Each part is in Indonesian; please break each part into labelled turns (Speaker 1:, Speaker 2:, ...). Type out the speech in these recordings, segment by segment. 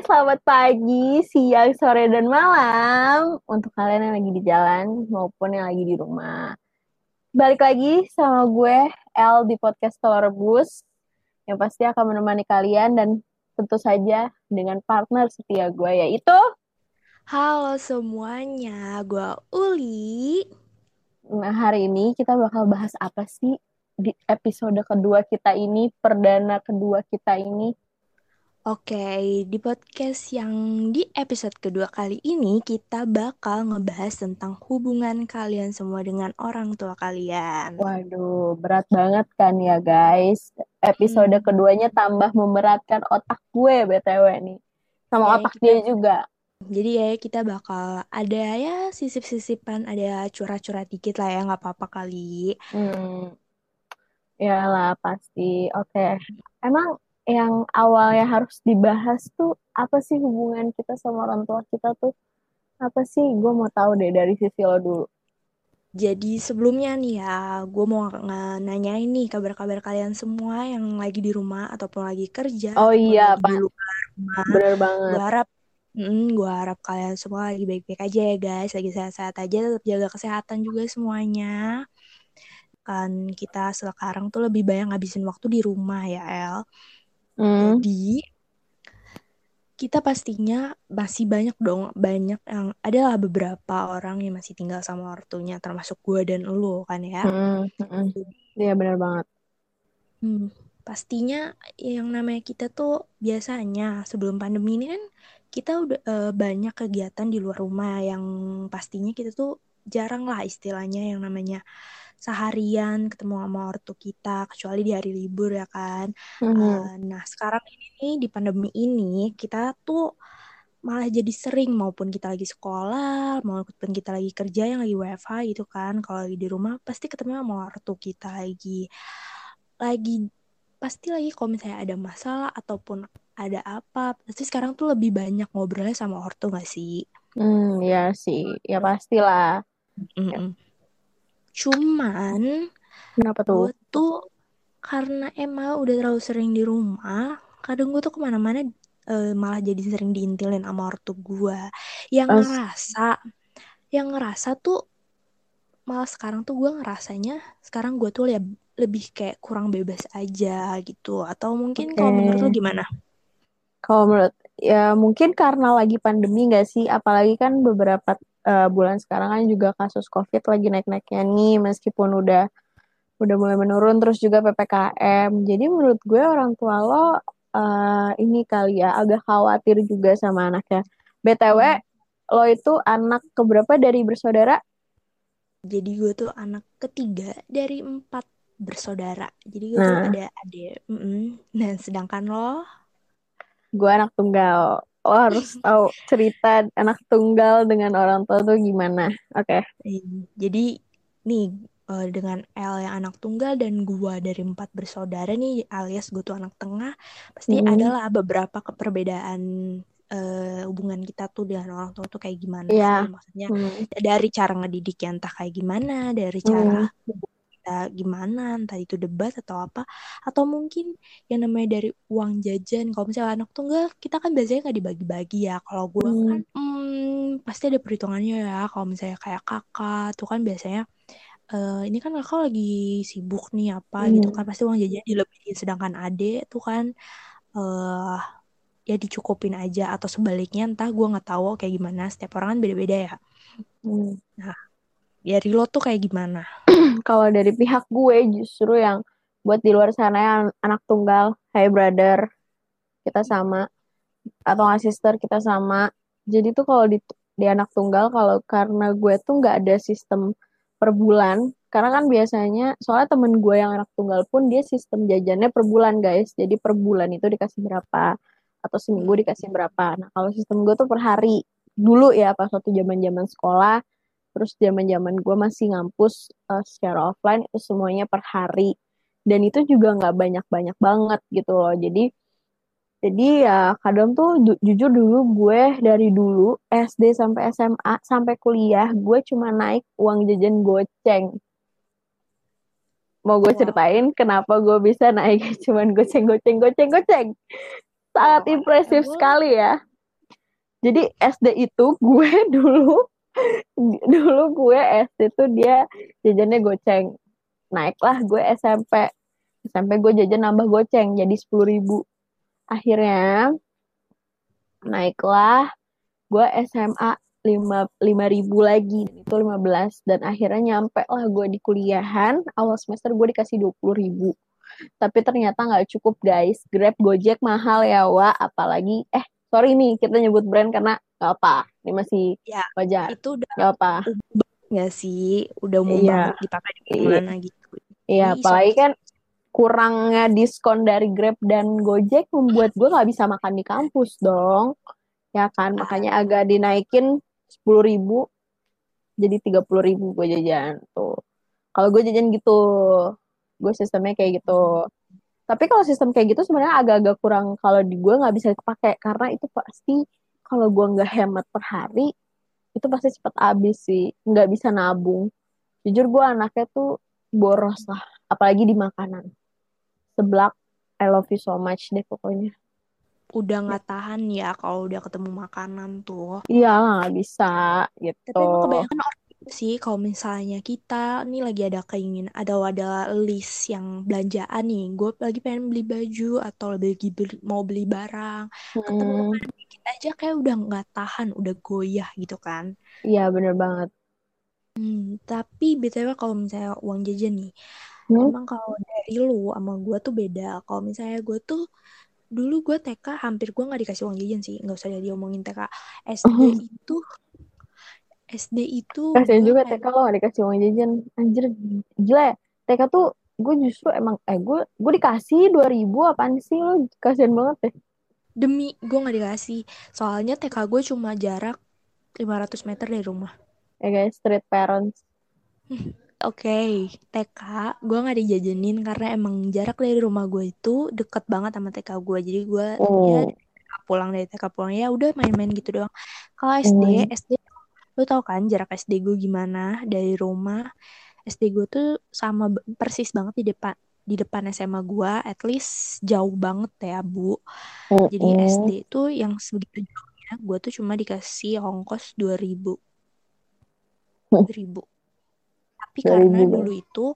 Speaker 1: selamat pagi, siang, sore, dan malam untuk kalian yang lagi di jalan maupun yang lagi di rumah. Balik lagi sama gue, El di podcast Telur Rebus, yang pasti akan menemani kalian dan tentu saja dengan partner setia gue, yaitu...
Speaker 2: Halo semuanya, gue Uli.
Speaker 1: Nah, hari ini kita bakal bahas apa sih di episode kedua kita ini, perdana kedua kita ini?
Speaker 2: Oke, di podcast yang di episode kedua kali ini kita bakal ngebahas tentang hubungan kalian semua dengan orang tua kalian.
Speaker 1: Waduh, berat banget kan ya guys. Episode hmm. keduanya tambah memberatkan otak gue BTW nih. Sama ya, otak kita, dia juga.
Speaker 2: Jadi ya kita bakal ada ya sisip-sisipan, ada curah-curah dikit lah ya, nggak apa-apa kali.
Speaker 1: Hmm. Ya lah pasti. Oke. Emang yang awalnya harus dibahas tuh apa sih hubungan kita sama orang tua kita tuh apa sih gue mau tahu deh dari sisi lo dulu
Speaker 2: jadi sebelumnya nih ya, gue mau nanya ini kabar-kabar kalian semua yang lagi di rumah ataupun lagi kerja.
Speaker 1: Oh iya,
Speaker 2: Pak. Di luar rumah.
Speaker 1: Bener banget.
Speaker 2: Gue harap, mm, gue harap kalian semua lagi baik-baik aja ya guys, lagi sehat-sehat aja, tetap jaga kesehatan juga semuanya. Kan kita sekarang tuh lebih banyak ngabisin waktu di rumah ya El. Hmm. Jadi kita pastinya masih banyak dong banyak yang adalah beberapa orang yang masih tinggal sama ortunya termasuk gue dan lo kan ya.
Speaker 1: Hmm. Hmm. Iya benar banget.
Speaker 2: Hmm. Pastinya yang namanya kita tuh biasanya sebelum pandemi ini kan kita udah uh, banyak kegiatan di luar rumah yang pastinya kita tuh jarang lah istilahnya yang namanya seharian ketemu sama ortu kita kecuali di hari libur ya kan. Mm-hmm. Uh, nah sekarang ini nih di pandemi ini kita tuh malah jadi sering maupun kita lagi sekolah maupun kita lagi kerja yang lagi WFH gitu kan kalau lagi di rumah pasti ketemu sama ortu kita lagi lagi pasti lagi kalau misalnya ada masalah ataupun ada apa pasti sekarang tuh lebih banyak ngobrolnya sama ortu gak sih?
Speaker 1: Hmm ya sih ya pastilah. Mm-mm.
Speaker 2: Cuman
Speaker 1: Kenapa tuh?
Speaker 2: gue tuh karena emang udah terlalu sering di rumah, kadang gue tuh ke mana-mana uh, malah jadi sering diintilin sama ortu gue. Yang As ngerasa, yang ngerasa tuh malah sekarang tuh gue ngerasanya sekarang gue tuh ya lebih kayak kurang bebas aja gitu. Atau mungkin okay. kalau menurut lo gimana?
Speaker 1: Kalau menurut ya mungkin karena lagi pandemi gak sih, apalagi kan beberapa uh, bulan sekarang kan juga kasus COVID lagi naik-naiknya nih meskipun udah udah mulai menurun terus juga PPKM. Jadi menurut gue orang tua lo uh, ini kali ya agak khawatir juga sama anaknya. BTW lo itu anak keberapa dari bersaudara?
Speaker 2: Jadi gue tuh anak ketiga dari empat bersaudara. Jadi gue nah. tuh ada adik. Mm -mm. Nah sedangkan lo?
Speaker 1: Gue anak tunggal lo harus tahu cerita anak tunggal dengan orang tua tuh gimana. Oke. Okay.
Speaker 2: Jadi nih uh, dengan L yang anak tunggal dan gua dari empat bersaudara nih alias gue tuh anak tengah pasti hmm. adalah beberapa keperbedaan uh, hubungan kita tuh dengan orang tua tuh kayak gimana
Speaker 1: yeah.
Speaker 2: sih maksudnya hmm. dari cara ngedidik yang entah kayak gimana dari cara hmm kita gimana entah itu debat atau apa atau mungkin yang namanya dari uang jajan. Kalau misalnya anak tunggal kita kan biasanya nggak dibagi-bagi ya. Kalau gue hmm. kan hmm, pasti ada perhitungannya ya. Kalau misalnya kayak kakak tuh kan biasanya uh, ini kan kakak lagi sibuk nih apa hmm. gitu kan pasti uang jajan dilebihin. Sedangkan ade tuh kan uh, ya dicukupin aja. Atau sebaliknya entah gue nggak tahu kayak gimana. Setiap orang kan beda-beda ya. Hmm. nah dari lo tuh kayak gimana?
Speaker 1: Kalau dari pihak gue justru yang buat di luar sana yang anak tunggal, hey brother, kita sama atau nggak sister kita sama. Jadi tuh kalau di di anak tunggal kalau karena gue tuh nggak ada sistem per bulan karena kan biasanya soalnya temen gue yang anak tunggal pun dia sistem jajannya per bulan guys. Jadi per bulan itu dikasih berapa atau seminggu dikasih berapa. Nah kalau sistem gue tuh per hari. Dulu ya pas waktu zaman zaman sekolah terus zaman zaman gue masih ngampus uh, secara offline itu semuanya per hari. Dan itu juga nggak banyak banyak banget gitu loh. Jadi jadi ya kadang tuh ju jujur dulu gue dari dulu SD sampai SMA sampai kuliah gue cuma naik uang jajan goceng. Mau gue ceritain kenapa gue bisa naik cuman goceng goceng goceng goceng? Sangat impresif sekali ya. Jadi SD itu gue dulu dulu gue SD tuh dia jajannya goceng. Naiklah gue SMP SMP gue jajan nambah goceng jadi sepuluh ribu. Akhirnya naiklah gue SMA lima lima ribu lagi. Itu lima belas. Dan akhirnya nyampe lah gue di kuliahan. Awal semester gue dikasih dua puluh ribu. Tapi ternyata nggak cukup guys. Grab gojek mahal ya wa apalagi eh sorry nih kita nyebut brand karena nggak apa ini masih
Speaker 2: ya,
Speaker 1: wajar.
Speaker 2: itu udah
Speaker 1: nggak apa.
Speaker 2: nggak sih? Udah umum
Speaker 1: Iya.
Speaker 2: banget dipakai di mana gitu.
Speaker 1: Iya apalagi kan kurangnya diskon dari grab dan gojek membuat gue nggak bisa makan di kampus dong. Ya kan makanya agak dinaikin sepuluh ribu jadi tiga puluh ribu gue jajan tuh. Kalau gue jajan gitu gue sistemnya kayak gitu tapi kalau sistem kayak gitu sebenarnya agak-agak kurang kalau di gue nggak bisa kepake karena itu pasti kalau gue nggak hemat per hari itu pasti cepet habis sih nggak bisa nabung. Jujur gue anaknya tuh boros lah apalagi di makanan. Seblak I love you so much deh pokoknya.
Speaker 2: Udah nggak tahan ya kalau udah ketemu makanan tuh.
Speaker 1: Iya nggak bisa gitu.
Speaker 2: tapi kebanyakan orang gitu sih kalau misalnya kita nih lagi ada keinginan ada ada list yang belanjaan nih gue lagi pengen beli baju atau lagi beli, mau beli barang ketemu
Speaker 1: Hmm,
Speaker 2: barang dikit aja kayak udah nggak tahan udah goyah gitu kan
Speaker 1: iya bener banget
Speaker 2: Hmm, tapi btw kalau misalnya uang jajan nih,
Speaker 1: Hmm?
Speaker 2: emang kalau dari lu sama gue tuh beda. Kalau misalnya gue tuh dulu gue TK hampir gue nggak dikasih uang jajan sih, nggak usah diomongin TK. SD itu SD itu
Speaker 1: kasian
Speaker 2: gue
Speaker 1: juga TK lo gak dikasih uang jajan anjir gila ya TK tuh gue justru emang eh gue gue dikasih 2000 apaan sih lo kasian banget deh
Speaker 2: demi gue nggak dikasih. Soalnya TK gue cuma jarak 500 meter dari rumah.
Speaker 1: ya guys street parents
Speaker 2: Oke, TK gue nggak dijajanin karena emang jarak dari rumah gue itu deket banget sama TK gue. Jadi gue ya
Speaker 1: oh
Speaker 2: TK pulang dari TK pulang ya udah main-main gitu doang. Kalau SD,
Speaker 1: Hmm.
Speaker 2: SD lu tau kan jarak SD gue gimana dari rumah. SD gue tuh sama persis banget di depan di depan SMA gue, at least jauh banget ya bu. Jadi
Speaker 1: Mm-mm.
Speaker 2: SD tuh yang sebegitu jauhnya gue tuh cuma dikasih ongkos 2000
Speaker 1: Hmm.
Speaker 2: 2000 tapi karena
Speaker 1: 2000
Speaker 2: dulu itu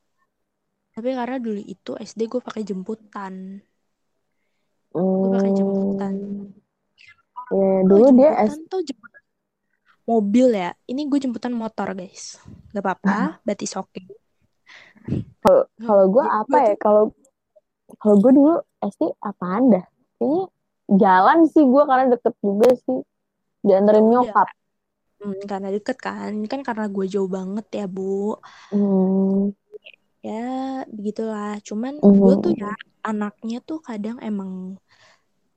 Speaker 2: tapi karena dulu itu SD gue pakai jemputan gue pakai jemputan
Speaker 1: Hmm. ya
Speaker 2: oh
Speaker 1: dulu dia
Speaker 2: jemputan
Speaker 1: S
Speaker 2: tuh jemputan mobil ya. Ini gue jemputan motor guys. Gak apa-apa berarti oke
Speaker 1: kalau gue
Speaker 2: Jadi
Speaker 1: apa ya? kalau kalau gue dulu SD apaan dah? Kayaknya jalan sih gue karena deket juga sih. Dianterin
Speaker 2: Iya.
Speaker 1: nyokap.
Speaker 2: Hmm, karena deket kan. Ini kan karena gue jauh banget ya bu.
Speaker 1: Hmm.
Speaker 2: ya begitulah. Cuman
Speaker 1: Mhm.
Speaker 2: gue tuh ya anaknya tuh kadang emang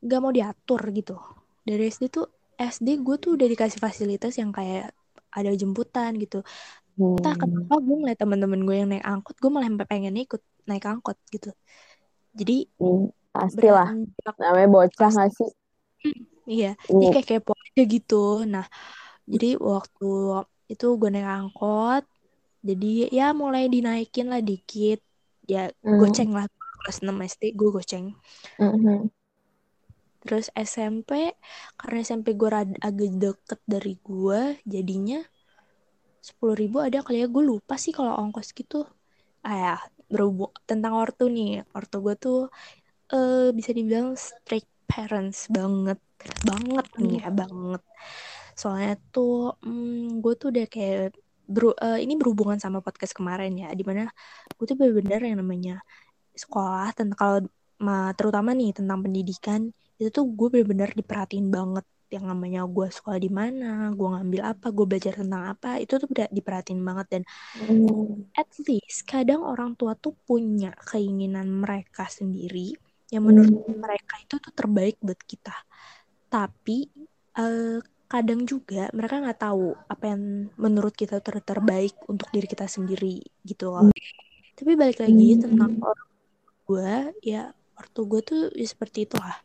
Speaker 2: gak mau diatur gitu. Dari SD tuh SD gue tuh udah dikasih fasilitas yang kayak ada jemputan gitu entah
Speaker 1: Hmm.
Speaker 2: kenapa gue ngeliat temen-temen gue yang naik angkot gue malah pengen ikut naik angkot gitu jadi
Speaker 1: Hmm, pastilah
Speaker 2: beranjak
Speaker 1: namanya bocah nggak sih
Speaker 2: iya jadi
Speaker 1: Hmm.
Speaker 2: kayak kepo aja gitu nah jadi waktu itu gue naik angkot jadi ya mulai dinaikin lah dikit ya
Speaker 1: Hmm.
Speaker 2: goceng lah kelas 6 SD gue goceng
Speaker 1: Mhm.
Speaker 2: Terus SMP karena SMP gue agak deket dari gue jadinya sepuluh ribu ada kali ya. Gue lupa sih kalau ongkos gitu. Ah ya berhubung tentang ortu nih. Ortu gue tuh eh bisa dibilang strict parents banget. Banget nih ya banget. Soalnya tuh hmm, gue tuh udah kayak beru- eh, ini berhubungan sama podcast kemarin ya di mana gue tuh bener-bener yang namanya sekolah tentang kalau ma- terutama nih tentang pendidikan itu tuh gue bener-bener diperhatiin banget yang namanya gue sekolah di mana gue ngambil apa gue belajar tentang apa itu tuh udah diperhatiin banget dan
Speaker 1: Hmm.
Speaker 2: at least kadang orang tua tuh punya keinginan mereka sendiri yang menurut
Speaker 1: Hmm.
Speaker 2: mereka itu tuh terbaik buat kita tapi eh, kadang juga mereka nggak tahu apa yang menurut kita ter terbaik untuk diri kita sendiri gitu loh tapi balik lagi
Speaker 1: Hmm.
Speaker 2: tentang orang gue ya ortu gue tuh ya seperti itu lah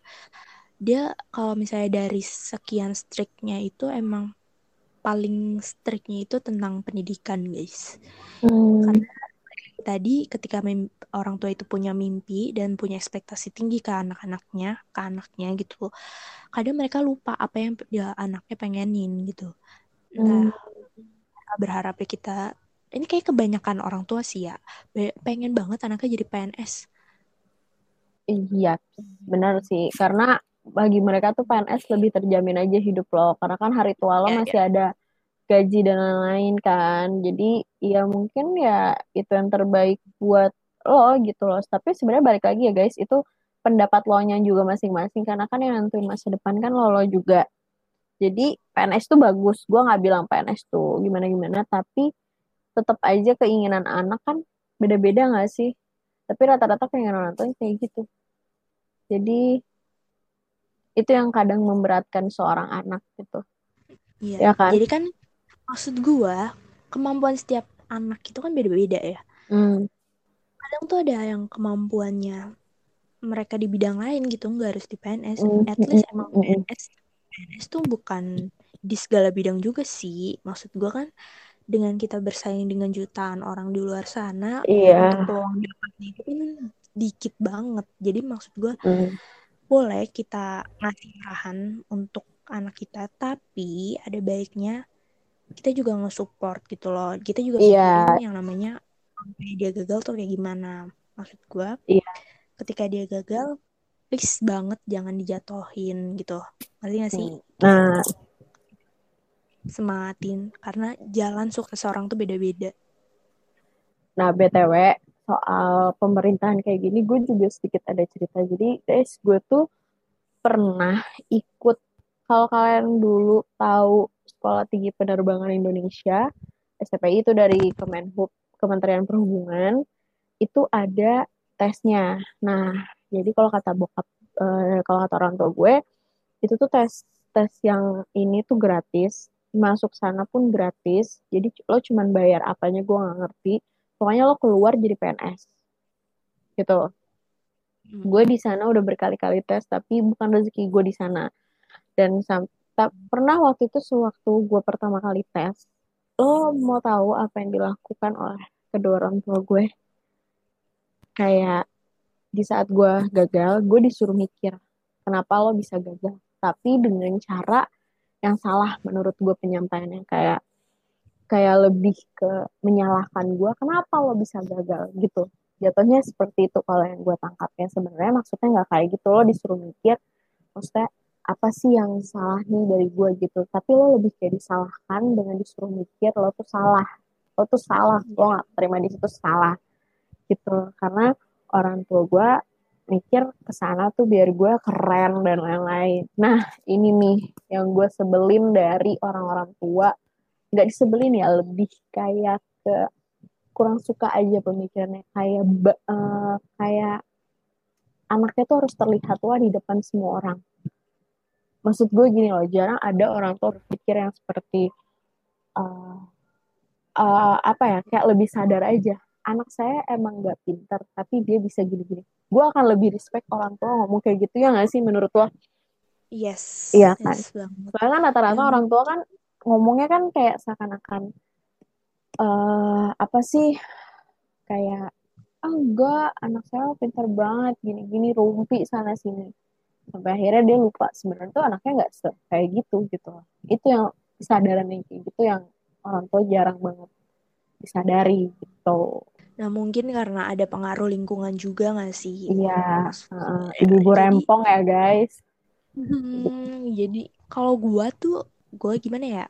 Speaker 2: dia kalau misalnya dari sekian striknya itu emang paling striknya itu tentang pendidikan guys
Speaker 1: Hmm.
Speaker 2: karena tadi ketika orang tua itu punya mimpi dan punya ekspektasi tinggi ke anak-anaknya, ke anaknya gitu. Kadang mereka lupa apa yang ya, anaknya pengenin gitu. Hmm. berharapnya kita ini kayak kebanyakan orang tua sih ya pengen banget anaknya jadi PNS
Speaker 1: iya benar sih. Karena bagi mereka tuh PNS lebih terjamin aja hidup lo. Karena kan hari tua lo ya, masih ya. ada gaji dan lain-lain kan. Jadi ya mungkin ya itu yang terbaik buat lo gitu loh. Tapi sebenarnya balik lagi ya guys itu pendapat lo nya juga masing-masing. Karena kan yang nentuin masa depan kan lo lo juga. Jadi PNS tuh bagus. Gue nggak bilang PNS tuh gimana gimana tapi tetap aja keinginan anak kan beda-beda nggak sih tapi rata-rata orang tua kayak gitu. Jadi itu yang kadang memberatkan seorang anak gitu.
Speaker 2: Iya. Ya kan? Jadi kan maksud gua kemampuan setiap anak itu kan beda-beda ya. Hmm. kadang tuh ada yang kemampuannya mereka di bidang lain gitu nggak harus di PNS mm, at least emang PNS PNS tuh bukan di segala bidang juga sih. Maksud gua kan dengan kita bersaing dengan jutaan orang di luar sana
Speaker 1: yeah.
Speaker 2: untuk peluang dapatnya itu kan dikit banget jadi maksud gue mm. boleh kita ngasih arahan untuk anak kita tapi ada baiknya kita juga nge-support gitu loh kita juga
Speaker 1: yeah.
Speaker 2: yang namanya dia gagal tuh kayak gimana maksud gue
Speaker 1: yeah.
Speaker 2: ketika dia gagal please banget jangan dijatohin gitu ngerti gak sih
Speaker 1: nah
Speaker 2: semangatin karena jalan sukses seorang tuh beda-beda.
Speaker 1: Nah, BTW soal pemerintahan kayak gini gue juga sedikit ada cerita. Jadi, guys, gue tuh pernah ikut kalau kalian dulu tahu Sekolah Tinggi Penerbangan Indonesia, STPI itu dari Kemenhub, Kementerian Perhubungan, itu ada tesnya. Nah, jadi kalau kata bokap, eh, kalau kata orang tua gue, itu tuh tes tes yang ini tuh gratis masuk sana pun gratis. Jadi lo cuman bayar apanya gue nggak ngerti. Pokoknya lo keluar jadi PNS gitu. Hmm. gue di sana udah berkali-kali tes tapi bukan rezeki gue di sana. Dan sampai pernah waktu itu sewaktu gue pertama kali tes lo mau tahu apa yang dilakukan oleh kedua orang tua gue? Kayak di saat gue gagal gue disuruh mikir kenapa lo bisa gagal? Tapi dengan cara yang salah menurut gue penyampaiannya. Kayak kayak lebih ke menyalahkan gue kenapa lo bisa gagal gitu. Jatuhnya seperti itu kalau yang gue tangkapnya. Sebenarnya maksudnya nggak kayak gitu. Lo disuruh mikir maksudnya apa sih yang salah nih dari gue gitu. Tapi lo lebih kayak disalahkan dengan disuruh mikir lo tuh salah. Lo tuh salah. Lo nggak terima di situ salah gitu. Karena orang tua gue mikir ke sana tuh biar gue keren dan lain-lain. Nah, ini nih yang gue sebelin dari orang-orang tua. Gak disebelin ya, lebih kayak ke kurang suka aja pemikirannya kayak uh, kayak anaknya tuh harus terlihat wah di depan semua orang. Maksud gue gini loh, jarang ada orang tua berpikir yang seperti uh, uh, apa ya, kayak lebih sadar aja. Anak saya emang gak pintar, tapi dia bisa gini-gini gue akan lebih respect orang tua ngomong kayak gitu ya gak sih menurut lo?
Speaker 2: Yes.
Speaker 1: Iya kan. Yes, Soalnya kan rata-rata hmm. orang tua kan ngomongnya kan kayak seakan-akan uh, apa sih kayak ah oh, enggak anak saya pintar banget gini-gini rumpi sana sini sampai akhirnya dia lupa sebenarnya tuh anaknya nggak kayak gitu gitu itu yang kesadaran yang kayak gitu yang orang tua jarang banget disadari gitu
Speaker 2: Nah mungkin karena ada pengaruh lingkungan juga gak sih?
Speaker 1: Iya, uh, ibu-ibu rempong ya guys.
Speaker 2: Hmm, jadi kalau gue tuh, gue gimana ya?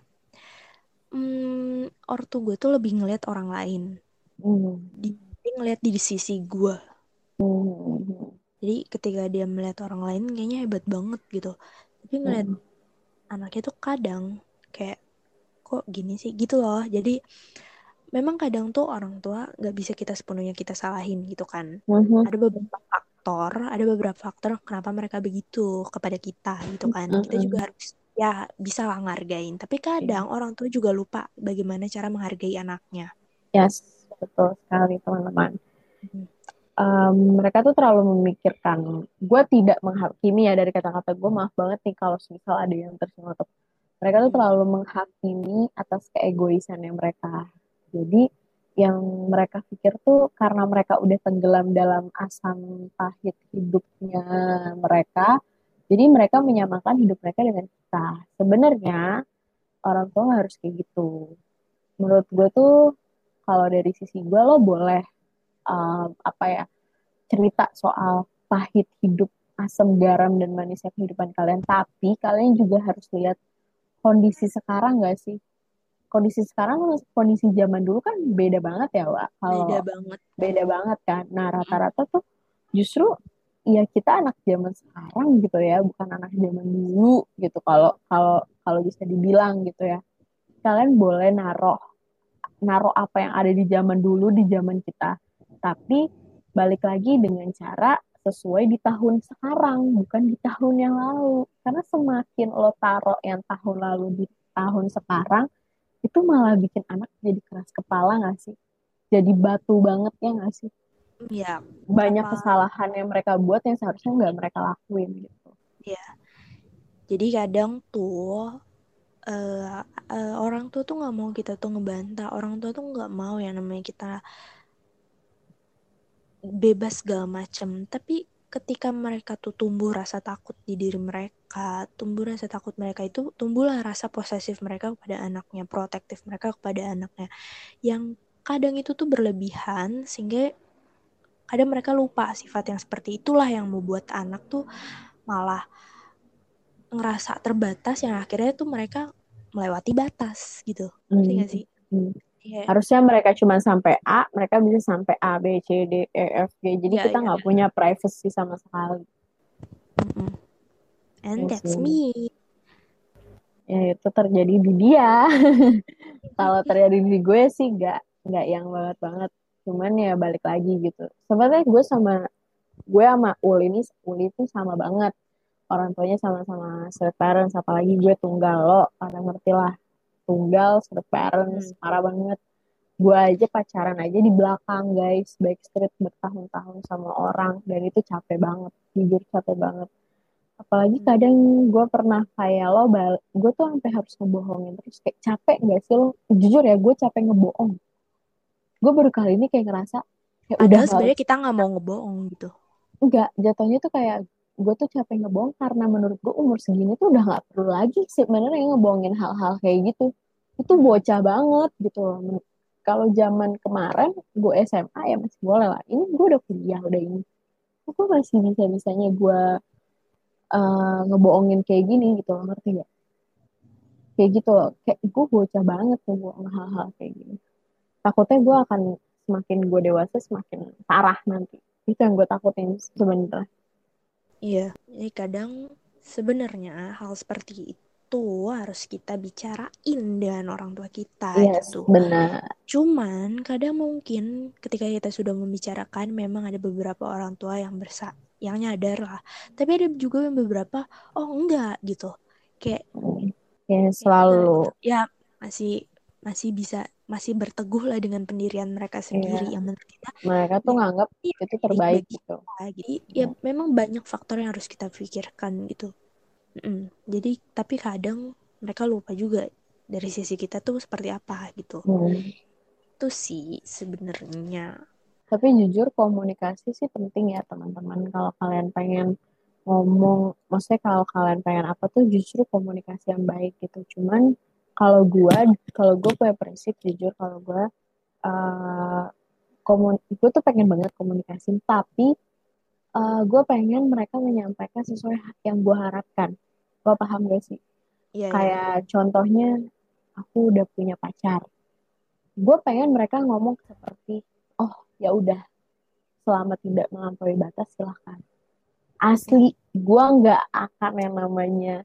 Speaker 2: Hmm, ortu gue tuh lebih ngeliat orang lain. Hmm. Di, ngeliat di sisi gue. Hmm. Jadi ketika dia melihat orang lain kayaknya hebat banget gitu. Tapi ngeliat hmm. anaknya tuh kadang kayak kok gini sih gitu loh. Jadi memang kadang tuh orang tua nggak bisa kita sepenuhnya kita salahin gitu kan. Mm-hmm. Ada beberapa faktor, ada beberapa faktor kenapa mereka begitu kepada kita gitu kan. Mm-hmm. Kita juga harus ya bisa lah ngargain. Tapi kadang mm-hmm. orang tua juga lupa bagaimana cara menghargai anaknya.
Speaker 1: Yes, betul sekali teman-teman. Mm-hmm. Um, mereka tuh terlalu memikirkan. Gue tidak menghakimi ya dari kata-kata gue. Maaf banget nih kalau misal ada yang tersinggung. Mereka tuh terlalu menghakimi atas keegoisannya mereka jadi yang mereka pikir tuh karena mereka udah tenggelam dalam asam pahit hidupnya mereka, jadi mereka menyamakan hidup mereka dengan kita. Sebenarnya orang tua harus kayak gitu. Menurut gue tuh kalau dari sisi gue lo boleh um, apa ya cerita soal pahit hidup asam garam dan manisnya kehidupan kalian tapi kalian juga harus lihat kondisi sekarang gak sih kondisi sekarang kondisi zaman dulu kan beda banget ya Wak. Kalau
Speaker 2: beda banget.
Speaker 1: Beda banget kan. Nah rata-rata tuh justru ya kita anak zaman sekarang gitu ya, bukan anak zaman dulu gitu. Kalau kalau kalau bisa dibilang gitu ya. Kalian boleh naruh naruh apa yang ada di zaman dulu di zaman kita. Tapi balik lagi dengan cara sesuai di tahun sekarang, bukan di tahun yang lalu. Karena semakin lo taruh yang tahun lalu di tahun sekarang, itu malah bikin anak jadi keras kepala gak sih? Jadi batu banget ya gak sih?
Speaker 2: Iya.
Speaker 1: Banyak apa... kesalahan yang mereka buat yang seharusnya nggak mereka lakuin gitu.
Speaker 2: Iya. Jadi kadang tuh uh, uh, orang tua tuh nggak mau kita tuh ngebantah, orang tua tuh nggak mau yang namanya kita bebas segala macem. Tapi ketika mereka tuh tumbuh rasa takut di diri mereka, tumbuh rasa takut mereka itu tumbuhlah rasa posesif mereka kepada anaknya, protektif mereka kepada anaknya. Yang kadang itu tuh berlebihan sehingga kadang mereka lupa sifat yang seperti itulah yang membuat anak tuh malah ngerasa terbatas yang akhirnya tuh mereka melewati batas gitu. Ngerti
Speaker 1: hmm.
Speaker 2: gak sih?
Speaker 1: Hmm. Yeah. Harusnya mereka cuma sampai A, mereka bisa sampai A, B, C, D, E, F, G. Jadi yeah, kita iya, nggak yeah, punya privacy sama sekali.
Speaker 2: Mm-hmm. And yes, that's me.
Speaker 1: Ya itu terjadi di dia. Kalau terjadi di gue sih nggak nggak yang banget banget. Cuman ya balik lagi gitu. Sebenarnya gue sama gue sama Uli ini Uli itu sama banget. Orang tuanya sama-sama split parents, apalagi gue tunggal lo, karena ngerti lah tunggal split parents hmm. parah banget. Gue aja pacaran aja di belakang guys. Backstreet bertahun-tahun sama orang. Dan itu capek banget. Jujur capek banget. Apalagi hmm. kadang gue pernah kayak lo gue tuh sampai harus ngebohongin terus. Kayak capek gak sih lo? Jujur ya gue capek ngebohong. Gue baru kali ini kayak ngerasa
Speaker 2: kayak udah sebenarnya kita nggak mau ngebohong gitu.
Speaker 1: Enggak jatuhnya tuh kayak gue tuh capek ngebohong karena menurut gue umur segini tuh udah nggak perlu lagi sebenarnya ngebohongin hal-hal kayak gitu. Itu bocah banget gitu loh. Kalau zaman kemarin gue SMA ya masih boleh lah. Ini gue udah kuliah udah ini. Aku masih bisa bisanya gue uh, ngebohongin kayak gini gitu loh ngerti gak kayak gitu loh. Kayak gue bocah banget ngebohong hal-hal kayak gini. Takutnya gue akan semakin gue dewasa semakin parah nanti. Itu yang gue takutin sebenarnya
Speaker 2: iya jadi kadang sebenarnya hal seperti itu harus kita bicarain dengan orang tua kita
Speaker 1: yes, gitu. Benar.
Speaker 2: Cuman kadang mungkin ketika kita sudah membicarakan memang ada beberapa orang tua yang bersa yang nyadar lah. Tapi ada juga yang beberapa oh enggak gitu. Kayak
Speaker 1: ya selalu
Speaker 2: ya masih masih bisa masih berteguh lah dengan pendirian mereka sendiri yeah. yang menurut kita
Speaker 1: mereka tuh ya, nganggap ya, itu terbaik gitu.
Speaker 2: Jadi ya memang banyak faktor yang harus kita pikirkan gitu. Mm, jadi tapi kadang mereka lupa juga dari sisi kita tuh seperti apa gitu. Hmm. Itu sih sebenarnya.
Speaker 1: Tapi jujur komunikasi sih penting ya teman-teman. Kalau kalian pengen ngomong, maksudnya kalau kalian pengen apa tuh justru komunikasi yang baik gitu. Cuman kalau gue, kalau gue punya prinsip jujur kalau gue uh, komun, gue tuh pengen banget komunikasi, tapi uh, gue pengen mereka menyampaikan sesuai yang gue harapkan lo paham gak sih yeah, iya. kayak yeah. contohnya aku udah punya pacar gue pengen mereka ngomong seperti oh ya udah selama tidak melampaui batas silahkan asli gue nggak akan yang namanya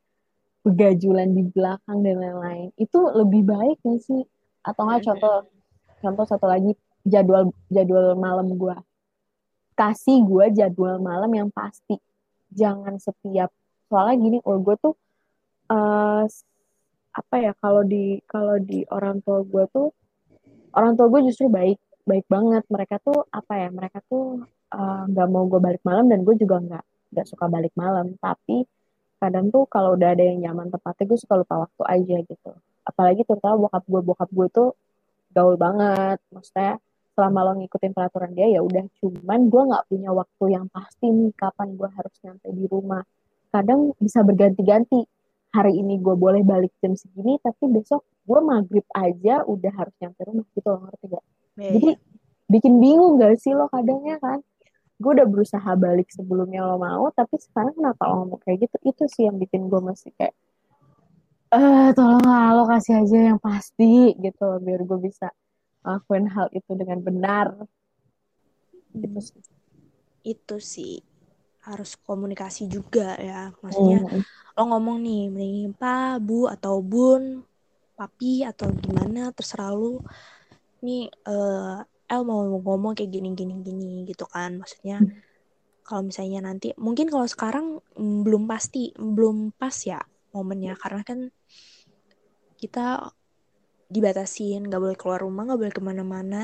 Speaker 1: begajulan di belakang dan lain-lain. Itu lebih baik gak sih? Atau nggak iya. contoh contoh satu lagi jadwal jadwal malam gue kasih gue jadwal malam yang pasti. Jangan setiap soalnya gini oh gue tuh uh, apa ya kalau di kalau di orang tua gue tuh orang tua gue justru baik baik banget. Mereka tuh apa ya mereka tuh eh, nggak uh, mau gue balik malam dan gue juga nggak nggak suka balik malam. Tapi kadang tuh kalau udah ada yang nyaman tempatnya gue suka lupa waktu aja gitu. Apalagi terutama bokap gue bokap gue tuh gaul banget. Maksudnya selama lo ngikutin peraturan dia ya udah. Cuman gue nggak punya waktu yang pasti nih kapan gue harus nyampe di rumah. Kadang bisa berganti-ganti. Hari ini gue boleh balik jam segini tapi besok gue maghrib aja udah harus nyampe rumah. Gitu loh ngerti gak
Speaker 2: Iya,
Speaker 1: jadi bikin bingung gak sih lo kadangnya kan gue udah berusaha balik sebelumnya lo mau tapi sekarang kenapa lo ngomong kayak gitu? Itu sih yang bikin gue masih kayak eh tolong lah lo kasih aja yang pasti gitu biar gue bisa lakuin hal itu dengan benar. Gitu sih.
Speaker 2: Itu sih harus komunikasi juga ya. Maksudnya
Speaker 1: Mhm.
Speaker 2: lo ngomong nih mending pak bu atau bun papi atau gimana terserah lu. Nih eh El mau ngomong kayak gini gini gini gitu kan. Maksudnya kalau misalnya nanti mungkin kalau sekarang mm, belum pasti belum pas ya momennya. Karena kan kita dibatasin nggak boleh keluar rumah nggak boleh ke mana-mana.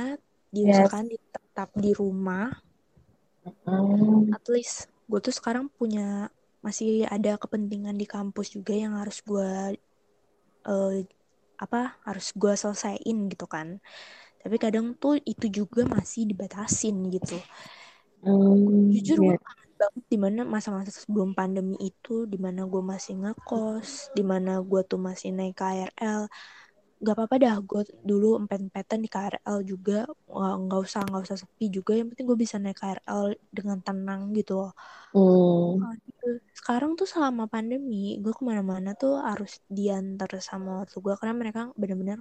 Speaker 2: Diusahakan di- tetap di rumah.
Speaker 1: Hmm.
Speaker 2: at least gue tuh sekarang punya masih ada kepentingan di kampus juga yang harus gue eh, apa harus gue selesaiin gitu kan tapi kadang tuh itu juga masih dibatasin gitu
Speaker 1: Hmm,
Speaker 2: jujur
Speaker 1: iya.
Speaker 2: gue kangen banget di mana masa-masa sebelum pandemi itu di mana gue masih ngekos di mana gue tuh masih naik KRL gak apa-apa dah gue dulu empet-empetan di KRL juga nggak usah nggak usah sepi juga yang penting gue bisa naik KRL dengan tenang gitu loh gitu. Sekarang tuh selama pandemi, gue ke mana-mana tuh harus diantar sama ortu gue karena mereka bener-bener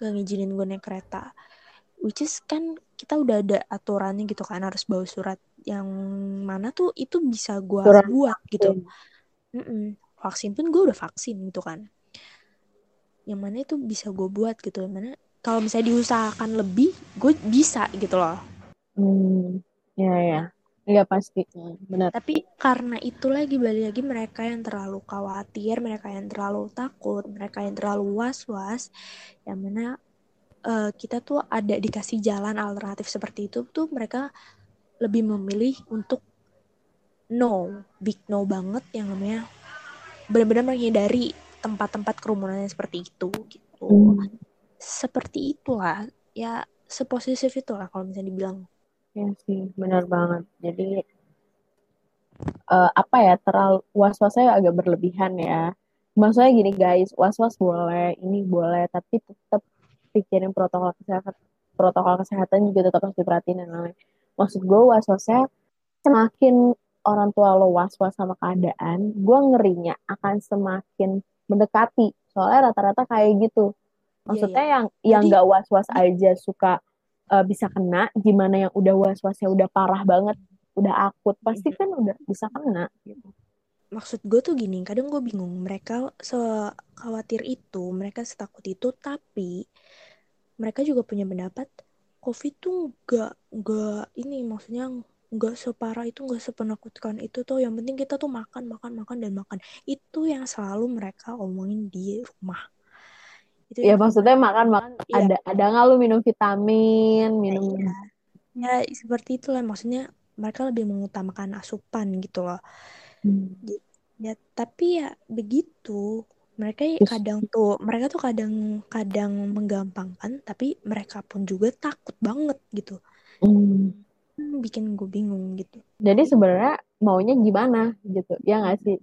Speaker 2: gak ngizinin gue naik kereta. Which is kan kita udah ada aturannya gitu kan harus bawa surat yang mana tuh itu bisa gue buat gitu.
Speaker 1: vaksin.
Speaker 2: Mm-mm. Vaksin pun gue udah vaksin gitu kan. Yang mana itu bisa gue buat gitu. Yang mana kalau misalnya diusahakan lebih, gue bisa gitu loh.
Speaker 1: Hmm. Ya ya. Iya pasti. Benar.
Speaker 2: Tapi karena itu lagi balik lagi mereka yang terlalu khawatir, mereka yang terlalu takut, mereka yang terlalu was-was, yang mana eh, kita tuh ada dikasih jalan alternatif seperti itu tuh mereka lebih memilih untuk no, big no banget yang namanya benar-benar menghindari tempat-tempat kerumunan yang seperti itu gitu.
Speaker 1: Hmm.
Speaker 2: Seperti itulah ya sepositif itulah kalau misalnya dibilang.
Speaker 1: Ya sih, benar banget. Jadi eh, apa ya terlalu was-wasnya agak berlebihan ya. Maksudnya gini guys, was-was boleh, ini boleh, tapi tetap pikirin protokol kesehatan, protokol kesehatan juga tetap harus diperhatiin dan lain-lain. Maksud gue was-wasnya semakin orang tua lo was-was sama keadaan, gue ngerinya akan semakin mendekati. Soalnya rata-rata kayak gitu. Maksudnya yang yang
Speaker 2: Jadi-
Speaker 1: nggak was-was aja suka eh, bisa kena, gimana yang udah was-wasnya udah parah banget, udah akut, pasti kan udah bisa kena. Gitu.
Speaker 2: Maksud gue tuh gini, kadang gue bingung mereka sekhawatir itu, mereka setakut itu, tapi mereka juga punya pendapat COVID tuh gak, gak ini maksudnya gak separah itu, gak sepenakutkan itu tuh. Yang penting kita tuh makan, makan, makan dan makan. Itu yang selalu mereka omongin di rumah. Itu
Speaker 1: Ya maksudnya makan-makan
Speaker 2: Iya.
Speaker 1: ada ada nggak lu minum vitamin, minum
Speaker 2: Iya. ya seperti itulah maksudnya mereka lebih mengutamakan asupan gitu loh.
Speaker 1: Hmm.
Speaker 2: Ya, tapi ya begitu. Mereka
Speaker 1: Terus-
Speaker 2: kadang tuh, mereka tuh kadang kadang menggampangkan, tapi mereka pun juga takut banget gitu.
Speaker 1: Hmm.
Speaker 2: Bikin gue bingung gitu.
Speaker 1: Jadi sebenarnya maunya gimana gitu? Ya nggak sih?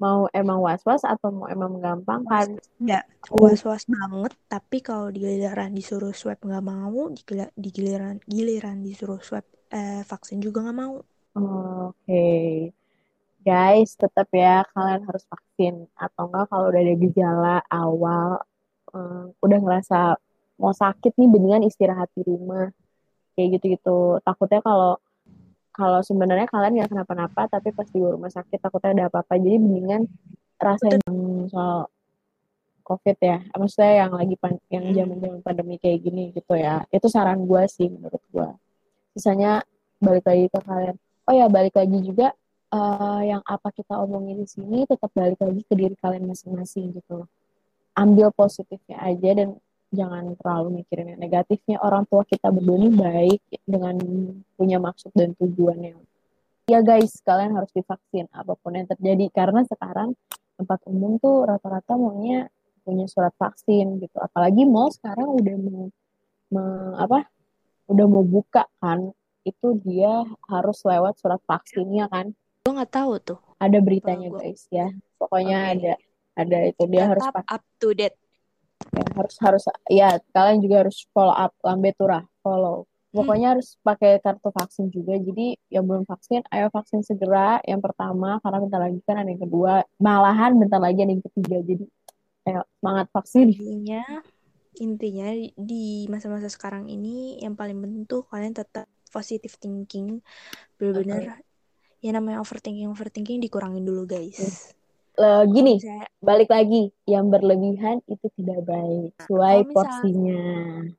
Speaker 1: Mau emang was-was atau mau emang menggampangkan?
Speaker 2: Ya, was-was banget, tapi kalau di giliran disuruh swab nggak mau, di, giliran giliran disuruh swab eh, vaksin juga nggak mau.
Speaker 1: Oke. Guys, tetap ya kalian harus vaksin atau enggak kalau udah ada gejala awal eh, udah ngerasa mau sakit nih mendingan istirahat di rumah. Kayak gitu-gitu. Takutnya kalau kalau sebenarnya kalian nggak kenapa-napa tapi pas di rumah sakit takutnya ada apa-apa. Jadi mendingan rasain yang soal COVID ya. Maksudnya yang lagi pan- yang
Speaker 2: Hmm.
Speaker 1: zaman-zaman pandemi kayak gini gitu ya. Itu saran gue sih menurut gue. Sisanya balik lagi ke kalian. Oh ya balik lagi juga eh, yang apa kita omongin di sini tetap balik lagi ke diri kalian masing-masing gitu loh. Ambil positifnya aja dan jangan terlalu mikirin yang negatifnya. Orang tua kita berdua ini baik dengan punya maksud dan tujuan yang ya guys kalian harus divaksin apa pun yang terjadi karena sekarang tempat umum tuh rata-rata maunya punya surat vaksin gitu. Apalagi mall sekarang udah mau me- apa udah mau buka kan itu dia harus lewat surat vaksinnya kan
Speaker 2: gue nggak tahu tuh.
Speaker 1: Ada beritanya
Speaker 2: gua-
Speaker 1: guys ya. Pokoknya
Speaker 2: Oke.
Speaker 1: ada ada itu. Dia harus
Speaker 2: tetap
Speaker 1: pakai
Speaker 2: up to date.
Speaker 1: Ya, harus harus ya kalian juga harus follow up lambe turah follow. Pokoknya harus pakai kartu vaksin juga. Jadi yang belum vaksin ayo vaksin segera. Yang pertama karena bentar lagi kan ada yang kedua. Malahan bentar lagi ada yang ketiga. Jadi ayo semangat vaksin.
Speaker 2: Intinya intinya di masa-masa sekarang ini yang paling penting tuh kalian tetap positive thinking. Benar-benar ya namanya overthinking overthinking dikurangin dulu guys.
Speaker 1: Eh, gini
Speaker 2: Misalnya,
Speaker 1: balik lagi yang berlebihan itu tidak baik. Sesuai
Speaker 2: kalau misal-
Speaker 1: porsinya.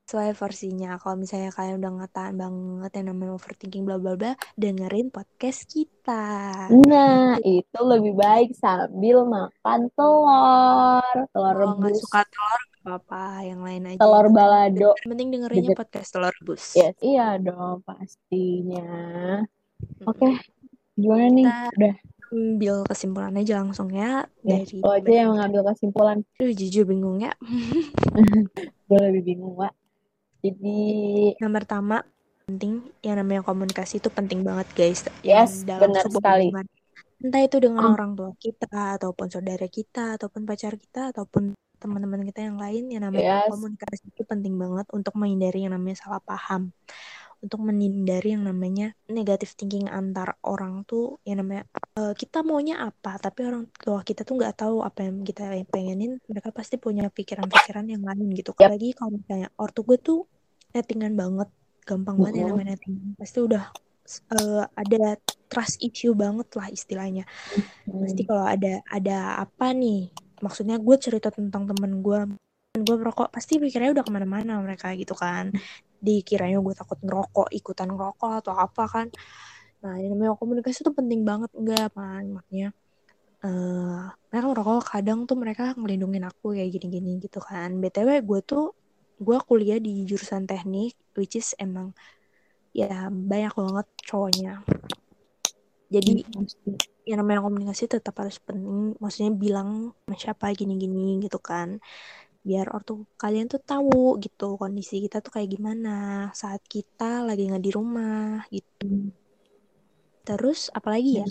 Speaker 2: sesuai porsinya. Kalau misalnya kalian udah ngetahan banget yang namanya overthinking bla bla bla dengerin podcast kita.
Speaker 1: Nah itu lebih baik sambil makan telur. Telur
Speaker 2: kalau
Speaker 1: rebus.
Speaker 2: suka telur apa-apa. Yang lain aja.
Speaker 1: Telur balado.
Speaker 2: Yang penting dengerinnya podcast telur rebus.
Speaker 1: Yes iya dong pastinya. Oke gimana nih?
Speaker 2: Kita-
Speaker 1: udah.
Speaker 2: ambil kesimpulan aja langsung ya
Speaker 1: ya
Speaker 2: dari
Speaker 1: lo aja yang mengambil kesimpulan.
Speaker 2: Aduh, jujur bingung ya.
Speaker 1: Gue lebih bingung Wak. Jadi
Speaker 2: yang pertama penting. Yang namanya komunikasi itu penting banget guys.
Speaker 1: Yes,
Speaker 2: dalam
Speaker 1: benar sekali.
Speaker 2: hubungan. entah itu dengan
Speaker 1: Oh.
Speaker 2: orang tua kita ataupun saudara kita ataupun pacar kita ataupun teman-teman kita yang lain yang namanya
Speaker 1: Yes.
Speaker 2: komunikasi itu penting banget untuk menghindari yang namanya salah paham untuk menghindari yang namanya negative thinking antar orang tuh yang namanya eh, kita maunya apa tapi orang tua kita tuh nggak tahu apa yang kita pengenin mereka pasti punya pikiran-pikiran yang lain gitu.
Speaker 1: Yap.
Speaker 2: apalagi kalau misalnya ortu gue tuh nettingan banget gampang banget yang
Speaker 1: Mm-mm.
Speaker 2: namanya nettingan. Pasti udah eh, ada trust issue banget lah istilahnya. Pasti kalau ada ada apa nih maksudnya gue cerita tentang temen gue gue merokok pasti pikirnya udah ke mana-mana mereka gitu kan dikiranya gue takut ngerokok ikutan ngerokok atau apa kan. Nah yang namanya komunikasi tuh penting banget enggak man makanya eh mereka ngerokok kadang tuh mereka ngelindungin aku kayak gini-gini gitu kan. Btw gue tuh gue kuliah di jurusan teknik which is emang ya banyak banget cowoknya. Jadi yang namanya komunikasi tetap harus penting maksudnya bilang sama siapa gini-gini gitu kan biar ortu kalian tuh tahu gitu kondisi kita tuh kayak gimana saat kita lagi nggak di rumah gitu. Terus apalagi ya?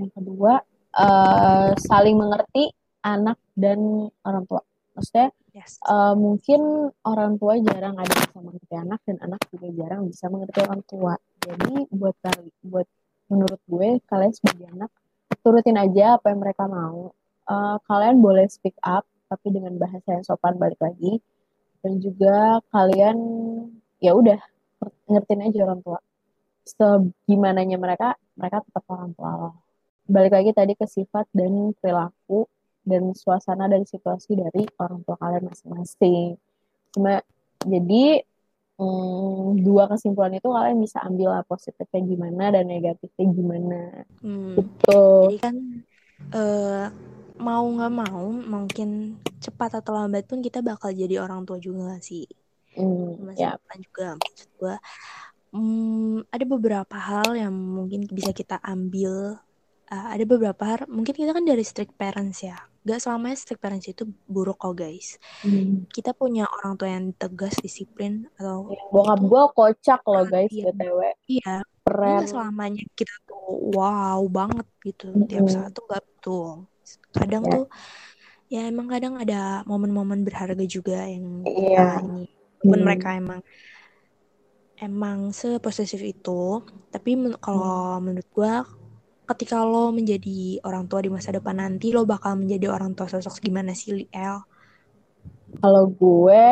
Speaker 1: Yang kedua eh, saling mengerti anak dan orang tua. Maksudnya
Speaker 2: yes.
Speaker 1: eh, mungkin orang tua jarang ada bisa mengerti anak dan anak juga jarang bisa mengerti orang tua. Jadi buat kali buat menurut gue kalian sebagai anak turutin aja apa yang mereka mau. Eh, kalian boleh speak up tapi dengan bahasa yang sopan balik lagi. Dan juga kalian ya udah ngertiin aja orang tua. Segimananya mereka mereka tetap orang tua. Lo balik lagi tadi ke sifat dan perilaku dan suasana dan situasi dari orang tua kalian masing-masing. Cuma jadi hmm, dua kesimpulan itu kalian bisa ambil lah positifnya gimana dan negatifnya gimana.
Speaker 2: Hmm,
Speaker 1: gitu.
Speaker 2: Jadi kan eh, mau nggak mau mungkin cepat atau lambat pun kita bakal jadi orang tua juga sih?
Speaker 1: Hmm,
Speaker 2: masa
Speaker 1: ya.
Speaker 2: depan juga maksud gue hmm, ada beberapa hal yang mungkin bisa kita ambil. Uh, ada beberapa hal mungkin kita kan dari strict parents ya gak selamanya strict parents itu buruk kok guys
Speaker 1: hmm.
Speaker 2: kita punya orang tua yang tegas disiplin atau
Speaker 1: Ya, bokap gue kocak loh guys
Speaker 2: Perhatian.
Speaker 1: btw
Speaker 2: iya
Speaker 1: keren
Speaker 2: nggak selamanya kita tuh wow banget gitu tiap
Speaker 1: Mm-mm.
Speaker 2: saat tuh gak betul kadang
Speaker 1: Ya.
Speaker 2: tuh ya emang kadang ada momen-momen berharga juga yang
Speaker 1: Iya.
Speaker 2: kita ini walaupun
Speaker 1: Hmm.
Speaker 2: mereka emang emang seposesif itu tapi men- kalau
Speaker 1: Hmm.
Speaker 2: menurut gua ketika lo menjadi orang tua di masa depan nanti lo bakal menjadi orang tua sosok gimana sih El?
Speaker 1: Kalau gue,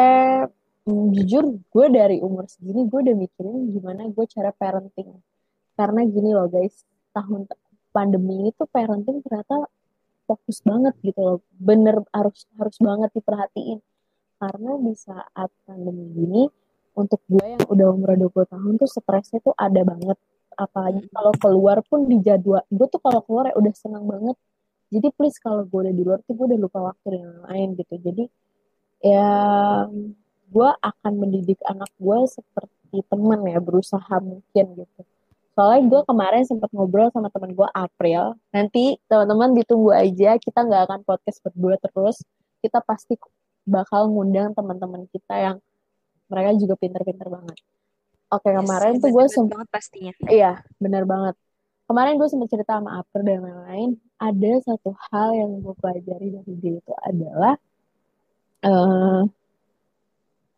Speaker 1: mm, jujur gue dari umur segini gue udah mikirin gimana gue cara parenting. Karena gini loh guys, tahun pandemi ini tuh parenting ternyata fokus banget gitu loh. Bener harus harus banget diperhatiin. Karena di saat pandemi gini, untuk gue yang udah umur 20 tahun tuh stresnya tuh ada banget. Apalagi kalau keluar pun di jadwal. Gue tuh kalau keluar ya udah senang banget. Jadi please kalau gue udah di luar tuh gue udah lupa waktu yang lain gitu. Jadi ya gue akan mendidik anak gue seperti teman ya berusaha mungkin gitu soalnya gue kemarin sempat ngobrol sama teman gue April nanti teman-teman ditunggu aja kita nggak akan podcast berdua terus kita pasti bakal ngundang teman-teman kita yang mereka juga pinter-pinter banget oke
Speaker 2: Yes,
Speaker 1: kemarin tuh gue
Speaker 2: banget pastinya.
Speaker 1: iya bener banget. Kemarin gue sempat cerita sama Aper dan lain-lain ada satu hal yang gue pelajari dari dia itu adalah eh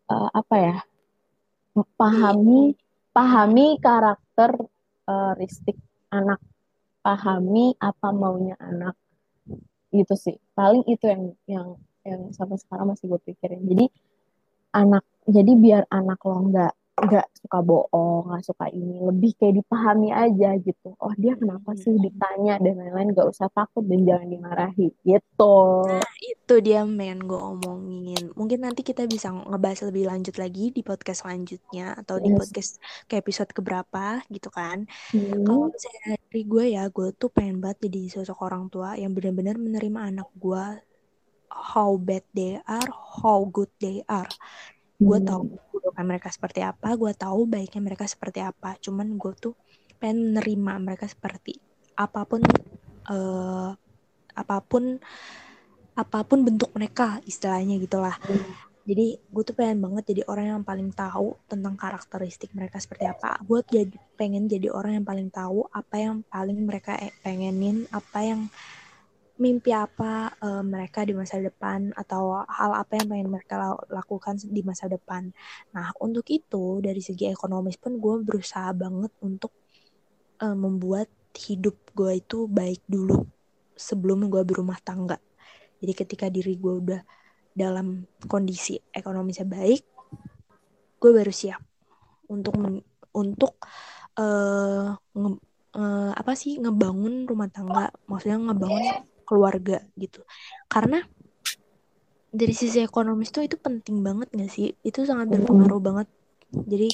Speaker 1: eh, apa ya pahami pahami karakteristik anak. Pahami apa maunya anak. Gitu sih. Paling itu yang yang yang sampai sekarang masih gue pikirin. Jadi anak jadi biar anak lo nggak nggak suka bohong nggak suka ini lebih kayak dipahami aja gitu oh dia kenapa sih ditanya dan lain-lain nggak usah takut dan jangan dimarahi gitu
Speaker 2: Nah, itu dia yang gue omongin. Mungkin nanti kita bisa ngebahas lebih lanjut lagi di podcast selanjutnya atau di
Speaker 1: Yes.
Speaker 2: podcast ke episode keberapa gitu kan.
Speaker 1: Hmm.
Speaker 2: Kalau misalnya dari gue ya, gue tuh pengen banget jadi sosok orang tua yang benar-benar menerima anak gue how bad they are, how good they are. Gue
Speaker 1: Hmm.
Speaker 2: tahu keburukan mereka seperti apa, gue tahu baiknya mereka seperti apa. Cuman gue tuh pengen menerima mereka seperti apa pun eh apa pun apa pun bentuk mereka istilahnya gitulah. Jadi gue tuh pengen banget jadi orang yang paling tahu tentang karakteristik mereka seperti apa. Gue jadi pengen jadi orang yang paling tahu apa yang paling mereka e- pengenin, apa yang mimpi apa eh, mereka di masa depan atau hal apa yang pengen mereka la- lakukan di masa depan. Nah untuk itu dari segi ekonomis pun gue berusaha banget untuk eh, membuat hidup gue itu baik dulu sebelum gue berumah tangga. Jadi ketika diri gue udah dalam kondisi ekonomisnya baik, gue baru siap untuk untuk eh, nge- eh, apa sih ngebangun rumah tangga, maksudnya ngebangun keluarga gitu. Karena dari sisi ekonomis tuh itu penting banget gak sih? Itu sangat berpengaruh banget. Jadi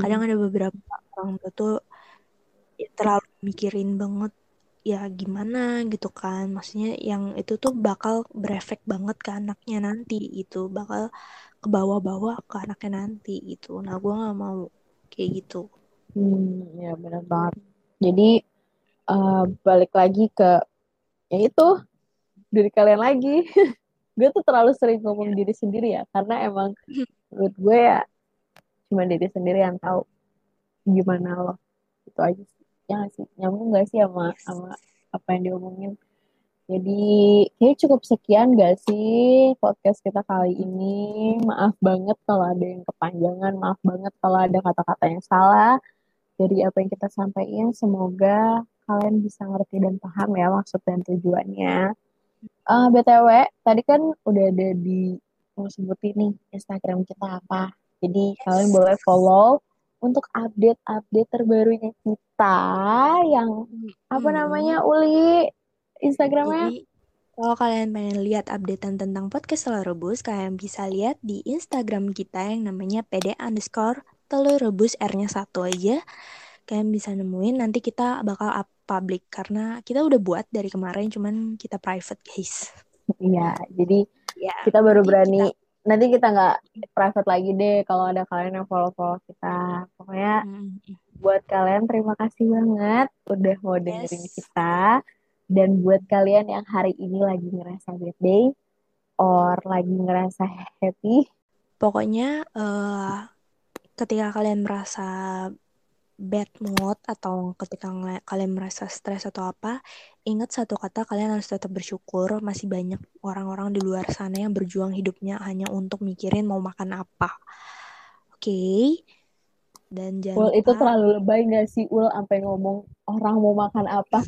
Speaker 2: kadang ada beberapa orang tua tuh ya terlalu mikirin banget ya gimana gitu kan maksudnya yang itu tuh bakal berefek banget ke anaknya nanti itu bakal ke bawah-bawah ke anaknya nanti gitu nah gue nggak mau kayak gitu
Speaker 1: Hmm, ya benar banget. Jadi eh, balik lagi ke ya itu diri kalian lagi. gue tuh terlalu sering ngomong diri sendiri ya, karena emang menurut gue ya cuma diri sendiri yang tahu gimana lo. Itu aja sih. Ya sih? Nyambung gak sih sama sama apa yang diomongin? Jadi kayak cukup sekian gak sih podcast kita kali ini. Maaf banget kalau ada yang kepanjangan, maaf banget kalau ada kata-kata yang salah dari apa yang kita sampaikan. Semoga kalian bisa ngerti dan paham ya maksud dan tujuannya. Eh, BTW, tadi kan udah ada di mau sebutin nih Instagram kita apa. Jadi kalian boleh follow untuk update-update terbarunya kita yang apa
Speaker 2: Hmm.
Speaker 1: namanya Uli Instagramnya.
Speaker 2: Jadi kalau kalian pengen lihat updatean tentang podcast Telur Rebus, kalian bisa lihat di Instagram kita yang namanya pd underscore telur rebus R-nya satu aja. Kalian bisa nemuin, nanti kita bakal up public karena kita udah buat dari kemarin, cuman kita private guys.
Speaker 1: Iya, jadi
Speaker 2: Ya,
Speaker 1: kita baru berani.
Speaker 2: kita-
Speaker 1: Nanti kita nggak private lagi deh kalau ada kalian yang follow-follow kita. Pokoknya
Speaker 2: Mm,
Speaker 1: buat kalian terima kasih banget udah mau dengerin
Speaker 2: Yes.
Speaker 1: kita. Dan buat kalian yang hari ini lagi ngerasa bad day or lagi ngerasa happy,
Speaker 2: Pokoknya eh, ketika kalian merasa bad mood atau ketika kalian merasa stres atau apa, ingat satu kata kalian harus tetap bersyukur. Masih banyak orang-orang di luar sana yang berjuang hidupnya hanya untuk mikirin mau makan apa. Oke. Dan jangan
Speaker 1: Ul itu terlalu lebay gak sih Ul sampai ngomong orang mau makan apa?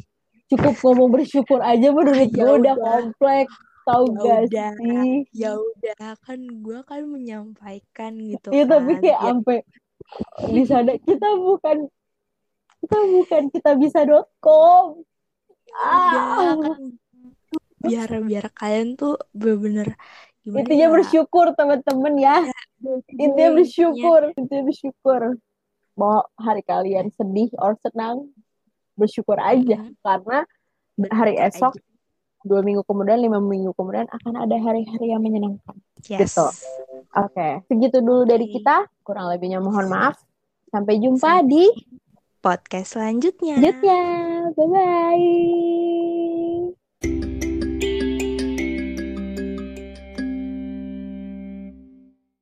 Speaker 1: Cukup ngomong bersyukur aja menurut
Speaker 2: Ya
Speaker 1: gue udah
Speaker 2: udah.
Speaker 1: kompleks. Tahu
Speaker 2: Ya
Speaker 1: gak
Speaker 2: udah.
Speaker 1: sih?
Speaker 2: ya udah kan gue kan menyampaikan gitu
Speaker 1: Iya tapi
Speaker 2: kan.
Speaker 1: kayak
Speaker 2: Ya
Speaker 1: sampai di sana kita bukan kita bukan kita bisa.com.
Speaker 2: udah
Speaker 1: Ah,
Speaker 2: kan biar biar kalian tuh bener-bener gimana
Speaker 1: intinya
Speaker 2: ya?
Speaker 1: bersyukur teman-teman ya. Intinya
Speaker 2: Intinya
Speaker 1: bersyukur, intinya bersyukur. Mau hari kalian sedih or senang, bersyukur aja
Speaker 2: Mm,
Speaker 1: karena hari esok
Speaker 2: aja.
Speaker 1: Dua minggu kemudian, lima minggu kemudian akan ada hari-hari yang menyenangkan.
Speaker 2: Yes.
Speaker 1: Gitu. Oke, segitu dulu dari kita. Kurang lebihnya mohon maaf. Sampai jumpa
Speaker 2: Sampai
Speaker 1: di
Speaker 2: podcast selanjutnya.
Speaker 1: selanjutnya. Bye-bye.